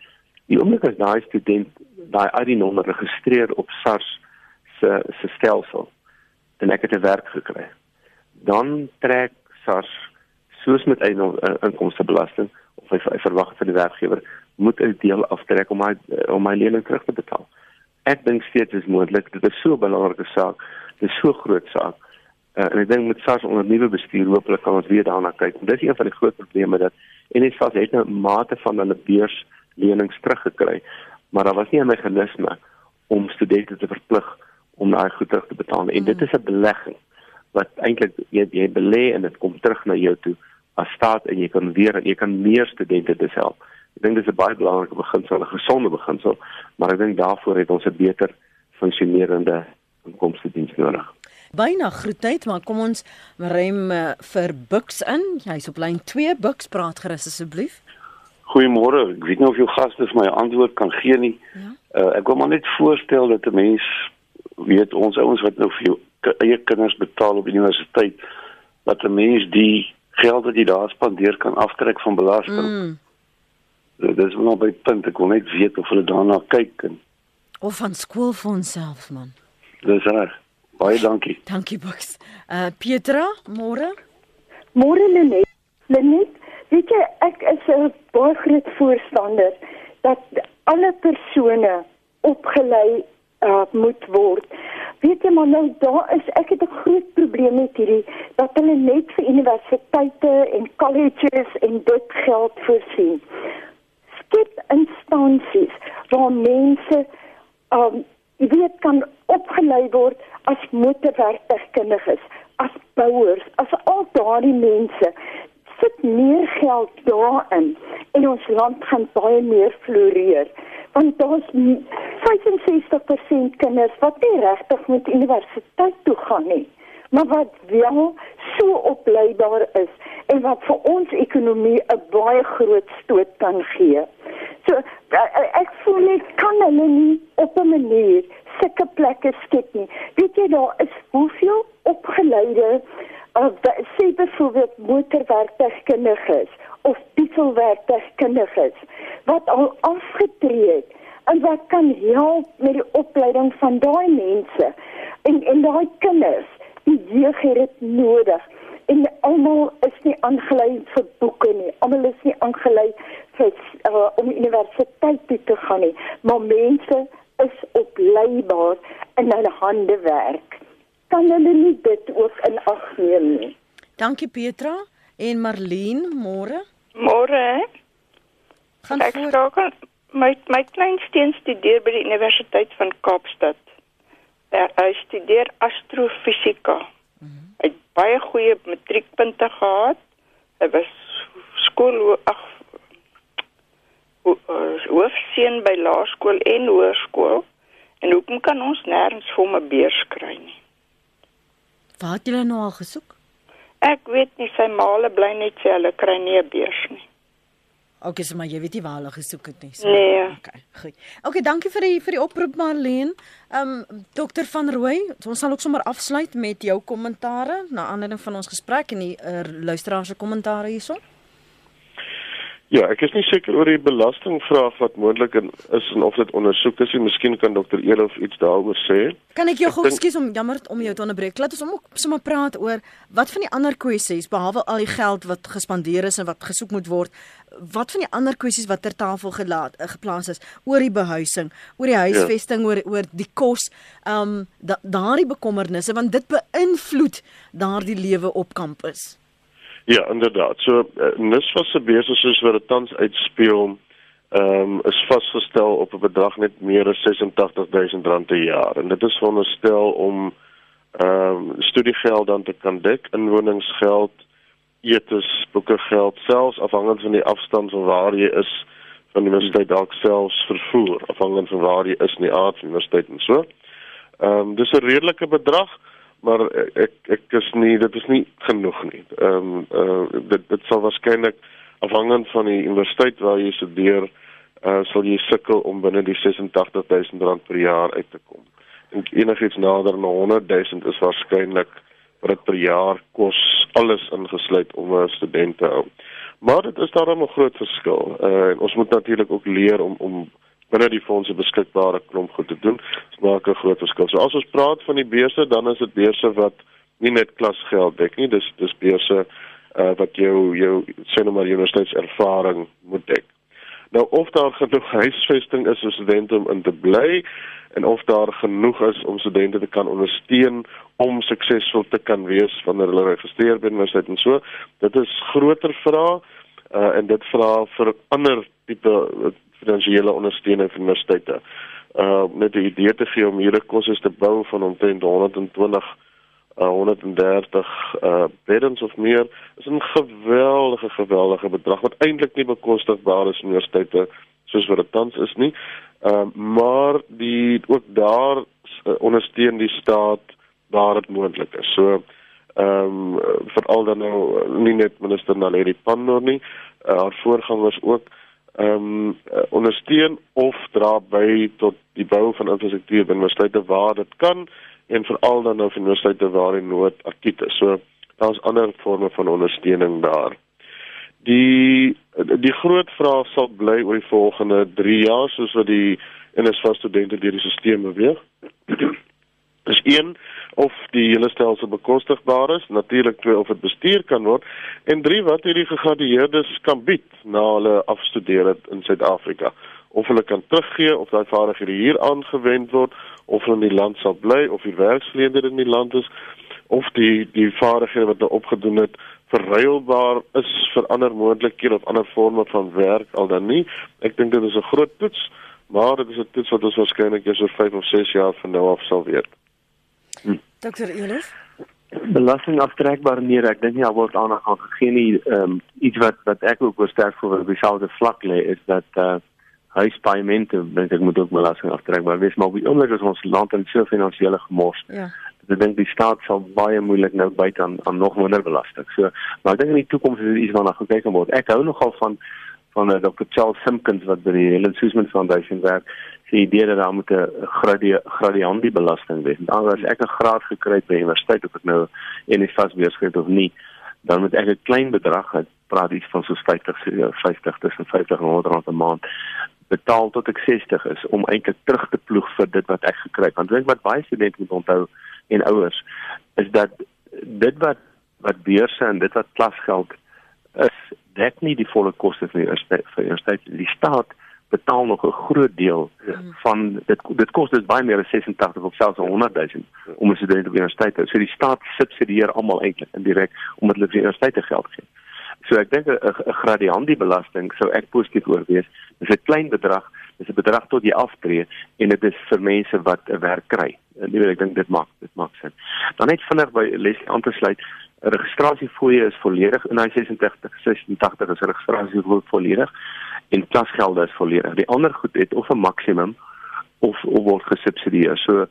Die oomblik as daai student daai ID-nommer registreer op SARS se se stelsel en ek het 'n werk gekry. Dan trek SARS soos met 'n inkomstebelasting of hy, hy verwag van die werkgewer moet 'n deel aftrek om my om my lening terug te betaal. Ek dink steeds is moontlik. Dit is so 'n belangrike saak. Dit is so groot saak Uh, en ek dink met SARS onder nuwe bestuur hopelik kan ons weer daarna kyk. Dit is een van die groot probleme dat NSFAS het 'n nou mate van hulle beurslenings teruggekry, maar daar was nie 'n meganisme om studente te verplig om daai goed terug te betaal. En dit is 'n belegging wat eintlik jy jy belê en dit kom terug na jou toe as staat en jy kan weer jy kan meer studente dis help. Ek dink dis 'n baie belangrike beginsel, 'n gesonde beginsel, maar ek dink daarvoor het ons 'n beter funksionerende inkomste diens nodig byna groetheid, maar kom ons rem uh, vir Bux in. Hy's op lyn 2. Bux, praat gerus asseblief. Goeiemôre. Ek weet nie of jou gaste vir my antwoord kan gee nie. Ja. Uh, ek wil maar net voorstel dat 'n mens weet ons ouens wat nou vir jou eie kinders betaal op universiteit dat 'n mens die geld wat jy daar spandeer kan aftrek van belasting. Mm. Dit is wel by punt ek wil net weet of hulle daarna kyk en of van skool vir onsself man. Dis reg. Baie dankie. Dankie Bux. Uh Petra, môre? Môre Lenet. Lenet, weet jy ek is 'n baie groot voorstander dat alle persone opgelei uh moet word. Weet jy maar nou daar is ek het 'n groot probleem met hierdie dat hulle net vir universiteite en colleges en dit geld voorsien. Skep instansies waar mense um jy weet kan opgelei word as motorwerktuigkundiges, as bouers, as al daardie mense. Sit meer geld daarin en ons land gaan baie meer floreer. Want daar's 65% kinders wat nie regtig met universiteit toe gaan nie maar wat wel so opleibaar is en wat vir ons ekonomie 'n baie groot stoot kan gee. So ek voel net kan hulle nie op 'n manier sulke plekke skep nie. Weet jy daar is hoeveel opgeleide uh, sê byvoorbeeld motorwerktuigkundiges of dieselwerktuigkundiges wat al afgetree het en wat kan help met die opleiding van daai mense en en daai kinders jeug het dit nodig en almal is nie aangelei vir boeke nie almal is nie aangelei vir uh, om universiteit toe te gaan nie maar mense is opleibaar in hulle hande werk. Kan hulle nie dit ook in ag neem nie? Dankie Petra en Marlene, môre. Môre. Gaan ek voort. My my kleinsteen studeer by die Universiteit van Kaapstad. Hy studeer astrofisika. Mm -hmm. Hy het baie goeie matriekpunte gehad. Hy was skool ag Eh, hoofseun by laerskool en hoërskool en hoekom kan ons nêrens vir hom 'n beurs kry nie? Waar het julle nou al gesoek? Ek weet nie sy maale bly net sê hulle kry nie 'n beurs nie. Okay, so maar jy weet nie waar hulle gesoek het nie. So. Nee. Okay, goed. Okay, dankie vir die vir die oproep Marlene. Ehm um, dokter van Rooi, ons sal ook sommer afsluit met jou kommentare na aanleiding van ons gesprek en die uh, luisteraars se kommentare hierson. Ja, ek is nie seker oor die belastingvraag wat moontlik is en of dit ondersoek is nie. Miskien kan dokter Elof iets daaroor sê. Kan ek jou gou ekskuus om jammer om jou te onderbreek. Laat ons om sommer praat oor wat van die ander kwessies behalwe al die geld wat gespandeer is en wat gesoek moet word. Wat van die ander kwessies wat ter tafel gelaat uh, geplaas is oor die behuising, oor die huisvesting, ja. oor oor die kos, ehm um, da, daardie bekommernisse want dit beïnvloed daardie lewe op kampus. Ja, inderdaad. So uh, NUS was se besig soos wat dit tans uitspeel, ehm um, is vasgestel op 'n bedrag net meer as 86000 rand per jaar en dit is veronderstel om ehm um, studiegeld dan te kan dek, inwoningsgeld, etes, boekegeld, selfs afhangend van die afstand van waar jy is van die universiteit dalk selfs vervoer afhangend van waar jy is in die aard van die universiteit en so. Ehm um, dis 'n redelike bedrag maar ek ek is nie dit is nie genoeg nie. Ehm um, uh, dit dit sal waarskynlik afhangend van die universiteit waar jy studeer, uh, sal jy sukkel om binne die 86000 rand per jaar uit te kom. En enigiets nader aan 100000 is waarskynlik wat dit per jaar kos alles ingesluit om 'n student te hou. Maar dit is daarom 'n groot verskil. Uh, en ons moet natuurlik ook leer om om binne die fondse beskikbare klomp goed te doen. Dit maak 'n groot verskil. So as ons praat van die beurse, dan is dit beurse wat nie net klasgeld dek nie, dis dis beurse uh, wat jou jou sê nou maar universiteitservaring moet dek. Nou of daar genoeg huisvesting is vir studente om in te bly en of daar genoeg is om studente te kan ondersteun om suksesvol te kan wees wanneer hulle geregistreer by universiteit en so, dit is groter vrae uh, en dit vra vir ander tipe finansiële ondersteuning vir universiteite. Uh met die idee te gee om hierdie kursusse te bou van omtrent 120 uh 130 uh beddens of meer is 'n geweldige geweldige bedrag wat eintlik nie bekostigbaar is vir universiteite soos wat dit tans is nie. Uh maar die ook daar uh, ondersteun die staat waar dit moontlik is. So ehm um, veral dan nou nie net minister Naledi Pandor nie, uh, haar voorgangers ook ehm um, ondersteun of dra by tot die bou van infrastruktuur by universiteite waar dit kan en veral dan op universiteite waar die nood akut is. So daar's ander forme van ondersteuning daar. Die die groot vraag sal bly oor die volgende 3 jaar soos wat die NSFAS studente deur die stelsel beweeg. Dis een of die hele stelsel bekostigbaar is, natuurlik twee of dit bestuur kan word en drie wat hierdie gegradueerdes kan bied na hulle afstudeer het in Suid-Afrika. Of hulle kan teruggee of daai vaardighede hier aangewend word of hulle in die land sal bly of die werksleender in die land is of die die vaardighede wat hulle opgedoen het verruilbaar is vir ander moontlikhede of ander forme van werk al dan nie. Ek dink dit is 'n groot toets, maar dit is 'n toets wat ons waarskynlik eers oor 5 of 6 jaar van nou af sal weet. Dr. Elof belasting aftrekbaar nee ek dink nie daar word aandag aan gegee nie. Um, iets wat wat ek ook sterk voel wat dieselfde vlak lê is dat uh, huispaaiemente dink ek moet ook belasting aftrekbaar wees. Maar op die oomblik is ons land in so finansiële gemors. Ja. Ek dink die staat sal baie moeilik nou byt aan aan nog minder belasting. So maar ek dink in die toekoms is dit iets waarna gekyk word. Ek hou nogal van van uh, Dr. Charles Simpkins wat by die Helen Suzman Foundation werk die idee dat daar moet 'n gradie gradiëntie belasting wees. Dan as ek 'n graad gekry het by universiteit of ek nou vas beurskryf of nie, dan moet ek 'n klein bedrag, ek praat iets van so 50 50 tussen 50 en 100 rand 'n maand betaal tot ek 60 is om eintlik terug te ploeg vir dit wat ek gekry het. Want weet wat baie studente moet onthou en ouers is dat dit wat wat beurse en dit wat klasgeld is, dek nie die volle koste van die universiteit vir. Die staat betaal nog 'n groot deel mm. van dit dit kos dit baie meer as 86 of selfs 100 000 om 'n student op universiteit te. So die staat subsidieer almal eintlik indirek omdat hulle vir universiteite geld gee. So ek dink 'n gradiëntie belasting sou ek positief oorwees. Dis 'n klein bedrag, dis 'n bedrag tot jy aftree en dit is vir mense wat 'n werk kry. En ek dink dit maak dit maak sin. Dan net vinnig by Leslie aan te sluit. Registrasiefooie is volledig in hy 86 86 is registrasiefooie volledig en klasgelde is volledig. Die ander goed het of 'n maksimum of of word gesubsidieer. So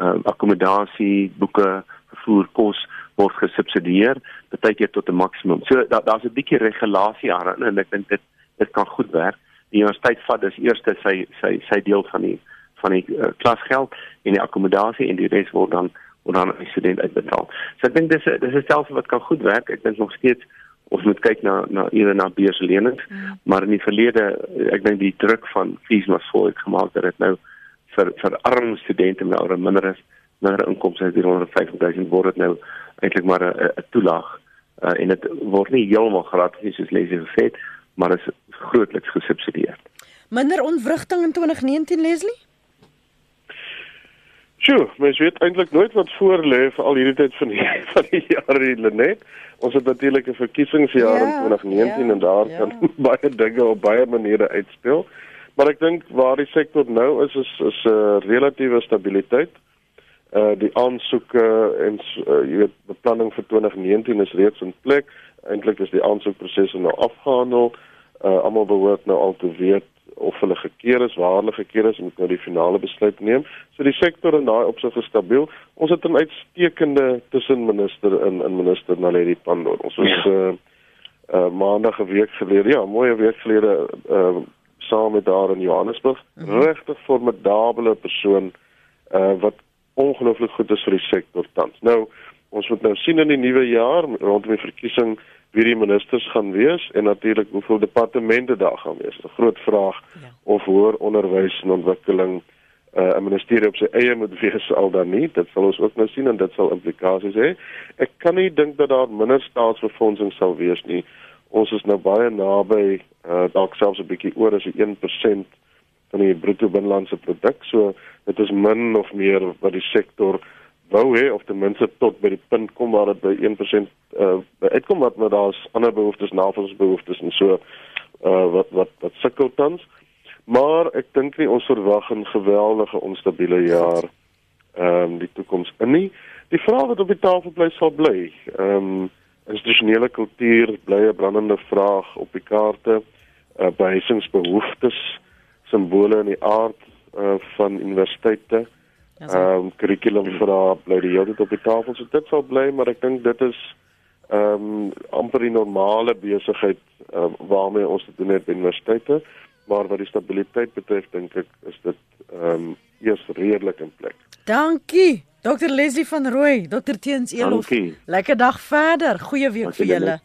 uh, akkommodasie, boeke, vervoer, kos word gesubsidieer, baie keer tot 'n maksimum. So da, daar's 'n bietjie regulasie aan en ek dink dit dit kan goed werk. Die universiteit vat dus eers sy sy sy deel van die van die uh, klasgeld en die akkommodasie en die res word dan word aan die student uitbetaal. So ek dink dis dis 'n stelsel wat kan goed werk. Ek dink nog steeds ons moet kyk na na eerder na beurslenings, mm. maar in die verlede ek dink die druk van fees was vol het gemaak dat dit nou vir vir arm studente met ouer minder is, minder inkomste as 350 000 word dit nou eintlik maar 'n 'n toelaag uh, en dit word nie heeltemal gratis soos Leslie gesê het, maar is grootliks gesubsidieer. Minder ontwrigting in 2019 Leslie? Sjoe, mens weet eintlik nooit wat voor lê vir al hierdie tyd van die van die jaar hier net. Ons het natuurlik 'n verkiesingsjaar ja, in 2019 ja, en daar ja. kan baie dinge op baie maniere uitspeel. Maar ek dink waar die sektor nou is is is 'n uh, relatiewe stabiliteit. Uh die aansoeke en uh, jy weet beplanning vir 2019 is reeds in plek. Eintlik is die aansoekproses nou afgehandel. Uh almal behoort nou al te weet of hulle gekeer is, waar hulle gekeer is, moet nou die finale besluit neem. So die sektor in daai opsig is stabiel. Ons het 'n uitstekende tussenminister in in minister Naledi Pandor. Ons was ja. uh, uh maandag 'n week gelede, ja, mooi 'n week gelede uh saam met daar in Johannesburg. Mm -hmm. Regtig formidable persoon uh wat ongelooflik goed is vir die sektor tans. Nou, ons moet nou sien in die nuwe jaar rondom die verkiesing wie die ministers gaan wees en natuurlik hoeveel departemente daar gaan wees. 'n Groot vraag ja. of hoër onderwys en ontwikkeling uh, 'n uh, ministerie op sy eie moet wees al dan nie. Dit sal ons ook nou sien en dit sal implikasies hê. Ek kan nie dink dat daar minder staatsbefondsing sal wees nie. Ons is nou baie naby uh, dalk selfs 'n bietjie oor as 1% van die bruto binnelandse produk. So dit is min of meer wat die sektor wou hê of ten minste tot by die punt kom waar dit by 1% uh uitkom wat maar daar's ander behoeftes, navorsingsbehoeftes en so uh wat wat wat sukkel tans. Maar ek dink nie ons verwag 'n geweldige onstabiele jaar ehm um, die toekoms in nie. Die vraag wat op die tafel bly sal bly. Ehm um, institusionele kultuur bly 'n brandende vraag op die kaarte. Uh behuisingsbehoeftes, simbole in die aard uh van universiteite. Ja, ehm um, kurrikulum vir daar bly die hele tyd op die tafel. So dit sal bly, maar ek dink dit is ehm um, amper die normale besigheid uh, waarmee ons te doen het by universiteite, maar wat die stabiliteit betref, dink ek is dit ehm um, eers redelik in plek. Dankie. Dr Leslie van Rooi, Dr Teens Elof. Lekker dag verder. Goeie week vir julle.